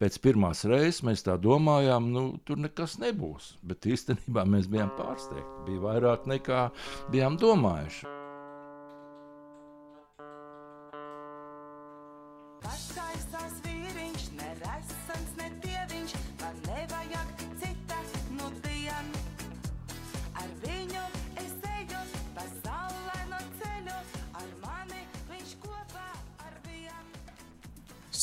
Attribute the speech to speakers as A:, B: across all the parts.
A: pēc pirmās reizes mēs tā domājām, nu, tur nekas nebūs. Bet īstenībā mēs bijām pārsteigti. Bija vairāk nekā bijām domājuši.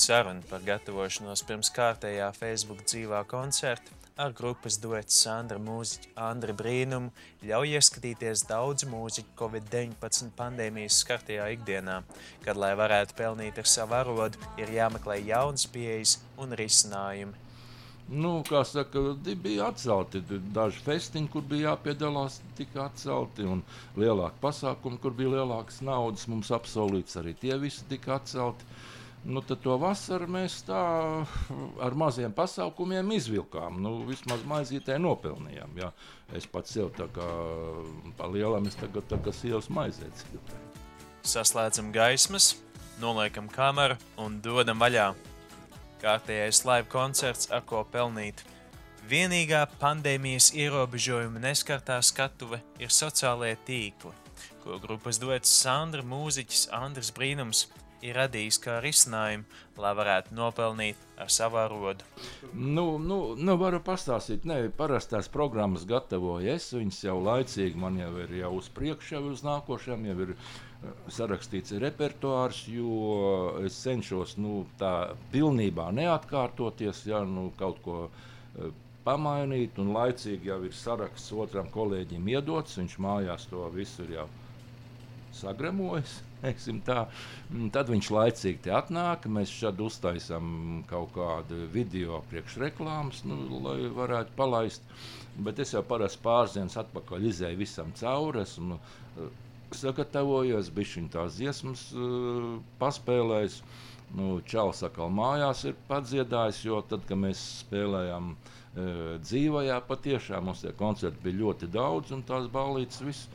B: Saruna par gatavošanos pirms kārtējā Facebook dzīvā koncerta ar grupas duetu Sandra mūziķu Andri Brīnumu ļauj ieskatīties daudz mūziķu Covid-19 pandēmijas skartajā ikdienā, kad, lai varētu pelnīt ar savu arodu, ir jāmeklē jaunas pieejas un risinājumi.
A: Nu, kā saka, bija atcelti daži festiņi, kur bija jāpiedalās, tika atcelti. Un lielāki pasākumi, kur bija lielākas naudas, mums apsolīts, arī tie visi tika atcelti. Nu, tad to vasaru mēs tā ar maziem pasākumiem izvilkām. Nu, vismaz maizītē nopelnījām. Jā. Es pats sev tā kā pa lielam, es tagad tā kā sielas maizēts.
B: Saslēdzam gaismas, noliekam kameru un dodam vaļā. Kārtējais live koncerts, ar ko pelnīt. Vienīgā pandēmijas ierobežojuma neskartā skatuve ir sociālajie tīkli, ko grupas duets Sandra mūziķis Andris Brīnums ir radījis kā risinājumu, lai varētu nopelnīt ar savu rodu.
A: Nu, nu, nu, varu pastāstīt, ne, parastās programmas gatavoju es. Viņas jau laicīgi man jau ir jau uz priekšu, jau uz nākošajām, jau ir eh, sarakstīts repertuārs, jo es cenšos nu, tā pilnībā neatkārtoties, ja nu, kaut ko eh, pamainīt. Un laicīgi jau ir saraksts otram kolēģim iedots, viņš mājās to visu ir jau sagramojas. Tā. Mm, Tad viņš laicīgi atnāk. Mēs šeit uztaisām kaut kādu video priekšreklāmas, nu, lai varētu palaist. Bet es jau parasti pārzienas atpakaļ izēju visam cauri. Esmu eh, sagatavojies, bija tās dziesmas, eh, paspēlējis. Nu, Čāls atkal mājās ir padziedājis, jo tad, kad mēs spēlējām e, dzīvajā, patiešām mums tie koncerti bija ļoti daudz un tās balītas viss.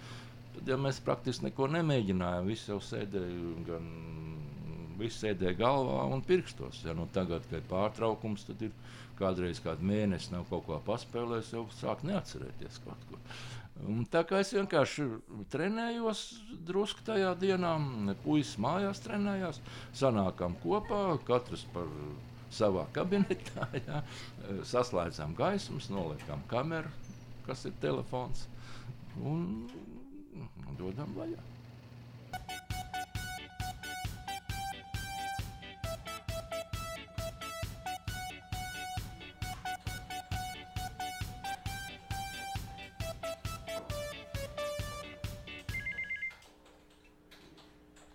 A: Tad ja mēs praktiski neko nemēģinājām. Visi jau sēdēja, gan viss sēdēja galvā un pirkstos. Ja nu tagad, kad ir pārtraukums, tad ir kādreiz kādu mēnesi nav kaut ko paspēlējis, jau sāk neatcerēties kaut ko. Un tā kā es vienkārši trenējos drusku tajā dienā, puisis mājās trenējās, sanākām kopā, katrs par savā kabinetā, ja, saslēdzām gaismas, noliekam kameru, kas ir telefons, un dodam vaļā.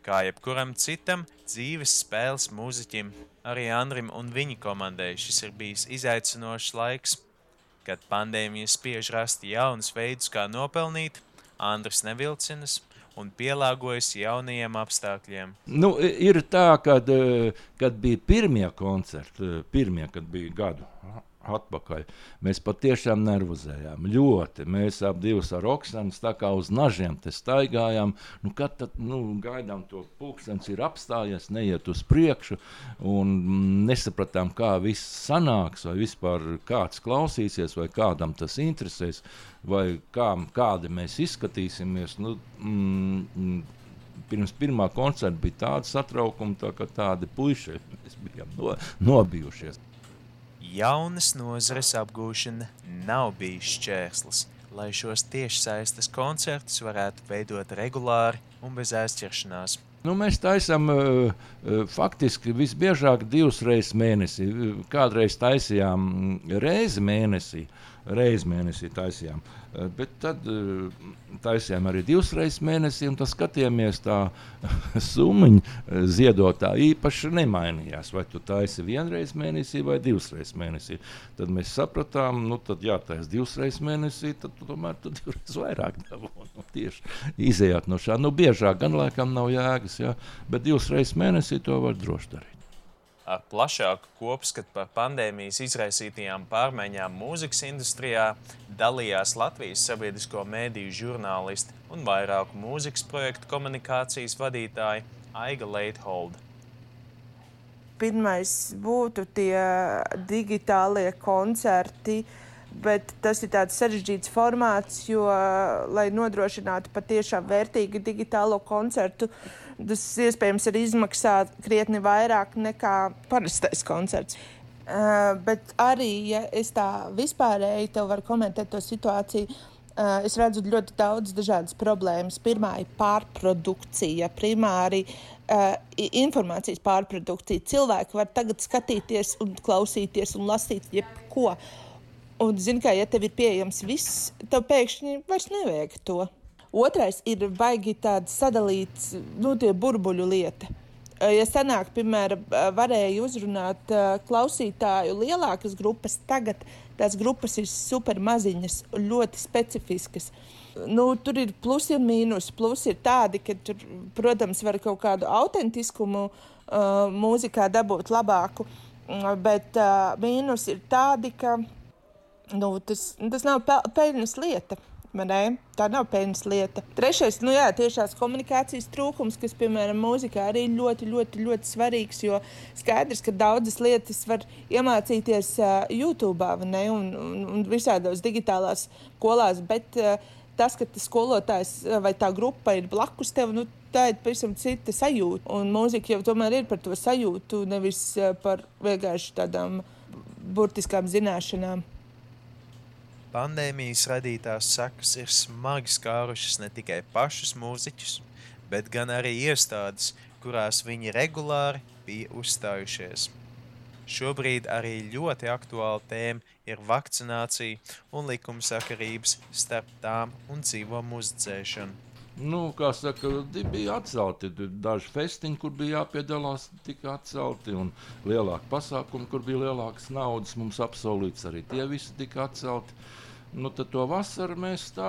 B: Kā jebkuram citam dzīves spēles mūziķim, arī Andrim un viņa komandai šis ir bijis izaicinošs laiks. Kad pandēmija spiež rast jaunus veidus, kā nopelnīt, Andris nevilcinas un pielāgojas jaunajiem apstākļiem.
A: Nu, ir tā, kad, eh, kad bija pirmie koncerti, eh, pirmie, kad bija gadu atpakaļ, mēs patiešām nervozējām. Ļoti. Mēs divus ar Oksanu tā kā uz nažiem staigājām. Nu, kad tad nu, gaidām to pulkstenis ir apstājies, neiet uz priekšu un nesapratām, kā viss sanāks, vai vispār kāds klausīsies, vai kādam tas interesēs, vai kā, kādi mēs izskatīsimies. Nu, mm, pirms pirmā koncerta bija tāda satraukuma, tā, ka tādi puiši bijām no, nobijušies.
B: Jaunas nozares apgūšana nav bijis šķērslis, lai šos tiešsaistes koncertus varētu veidot regulāri un bez aizķeršanās.
A: Nu, mēs taisām uh, uh, faktiski visbiežāk divas reizes mēnesī. Uh, Kādreiz taisījām mm, reizi mēnesī, reizi mēnesī taisījām. Uh, bet tad uh, taisījām arī divas reizes mēnesī, un tas skatījāmies tā summa ziedotā īpaši nemainījās. Vai tu taisi vienreiz mēnesī vai divas reizes mēnesī. Tad mēs sapratām, nu tad jātaisa divas reizes mēnesī, tad tu tomēr tu divreiz vairāk dabūji. Nu, tieši izējāt no šā. Nu, biežāk gan laikam nav jēgas, jā, bet divas reizes mēnesī to var droši darīt.
B: Plašāku kopskatu par pandēmijas izraisītajām pārmaiņām mūzikas industrijā dalījās Latvijas sabiedrisko mēdīju žurnālisti un vairāku mūzikas projektu komunikācijas vadītāji Aiga Leitholda.
C: pirmais būtu tie digitālie koncerti. Bet tas ir tāds sarežģīts formāts, jo, lai nodrošinātu patiešām vērtīgu digitālo koncertu, tas iespējams ir izmaksāt krietni vairāk nekā parastais koncerts. Uh, bet arī, ja es tā vispārēji te varu komentēt to situāciju, uh, es redzu ļoti daudz dažādas problēmas. Pirmā ir pārprodukcija, primāri uh, informācijas pārprodukcija. Cilvēki var tagad skatīties, un klausīties un lasīt jebko. Un, zini, kā, ja tev ir pieejams viss, tev pēkšņi vairs nevajag to. Otrais ir baigi tāds sadalīts, nu, tie burbuļu lieta. Ja senāk, piemēram, varēja uzrunāt klausītāju lielākas grupas, tagad tās grupas ir super maziņas ļoti specifiskas. Nu, tur ir plusi un mīnus. Plusi ir tādi, ka tur, protams, var kaut kādu autentiskumu uh, mūzikā dabūt labāku, bet uh, mīnus ir tādi, ka nu, tas, tas nav peļņas lieta. Tā nav peļņas lieta. Trešais, nu jā, tiešās komunikācijas trūkums, kas, piemēram, mūzikā arī ļoti, ļoti, ļoti svarīgs. Jo skaidrs, ka daudzas lietas var iemācīties uh, YouTube un, un, un visādos digitālās skolās, bet uh, tas, ka tas skolotājs vai tā grupa ir blakus tev, nu, tā ir pavisam cita sajūta. Un mūzika jau tomēr ir par to sajūtu, nevis par vienkārši tādām burtiskām zināšanām.
B: Pandēmijas radītās sekas ir smagi skārušas ne tikai pašus mūziķus, bet gan arī iestādes, kurās viņi regulāri bija uzstājušies. Šobrīd arī ļoti aktuāla tēma ir vakcinācija un likumsakarības starp tām un dzīvo muzicēšanu.
A: Nu, kā saka, bija atcelti daži festiņi, kur bija jāpiedalās, tika atcelti, un lielāki pasākumi, kur bija lielākas naudas, mums apsolīts, arī tie visi tika atcelti. Nu, tad to vasaru mēs tā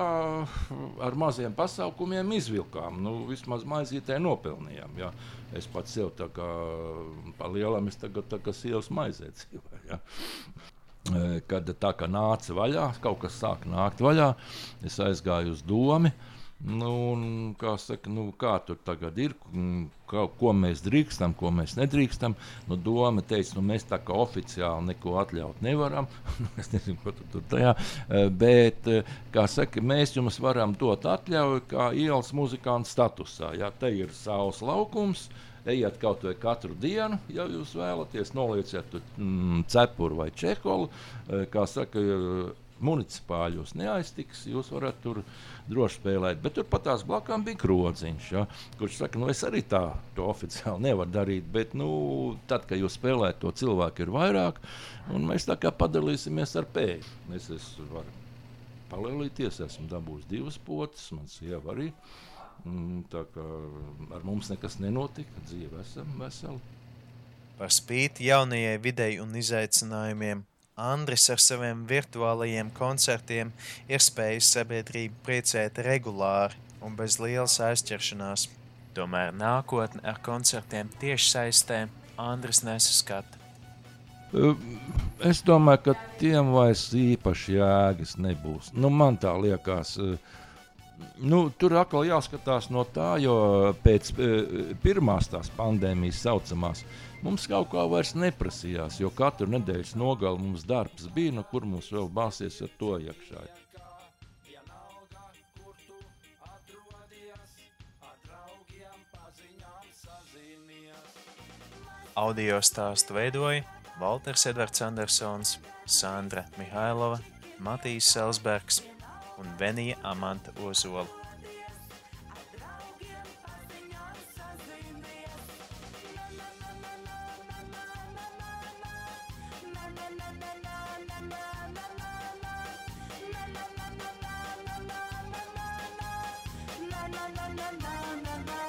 A: ar maziem pasākumiem izvilkām. Nu, vismaz maizītē nopelnījām. Jā. Es pats sev tā kā pa lielam, es tagad tā kā sievas maizē dzīvoju. Jā. E, kad tā kā nāca vaļā, kaut kas sāk nākt vaļā, es aizgāju uz domu. Nu, un, kā, saka, nu, kā tur tagad ir, kā, ko mēs drīkstam, ko mēs nedrīkstam. Nu, doma teica, nu, mēs tā kā oficiāli neko atļaut nevaram. Nu, es nezinu, ko tu tur tajā. Eh, bet, eh, kā saka, mēs jums varam dot atļauju kā ielas muzikanta statusā. Ja te ir saules laukums, ejiet kaut vai katru dienu, ja jūs vēlaties, nolieciet mm, cepuru vai čekolu. Eh, kā saka, municipāli jūs neaiztiks, jūs varat tur droši spēlēt. Bet turpat tās blakām bija krodziņš, ja, kurš saka, nu es arī tā oficiāli nevaru darīt. Bet, nu, tad, kad jūs spēlējat, to cilvēku ir vairāk, un mēs tā kā padalīsimies ar pēļu. Es, es varu palielīties, esmu dabūjis divas potes, man sieva arī. Mm, tā kā ar mums nekas nenotika, dzīve esam veseli.
B: Par spīti jaunajai videi un izaicinājumiem, Andris ar saviem virtuālajiem koncertiem ir spējis sabiedrību priecēt regulāri un bez lielas aizķeršanās. Tomēr nākotne ar koncertiem tieši saistē Andris nesaskata.
A: Es domāju, ka tiem vairs īpaši jēgas nebūs. Nu, man tā liekas, nu, tur atkal jāskatās no tā, jo pēc pirmās tās pandēmijas saucamās, uh, Mums kaut kā vairs neprasījās, jo katru nedēļas nogali mums darbs bija, no kur mums vēl bāsies ar to iekšā.
B: Audio stāstu veidoja Walters Edvards Andersons, Sandra Mihailova, Matīs Selsbergs un Venija Amanta Ozola.
D: na na na na na na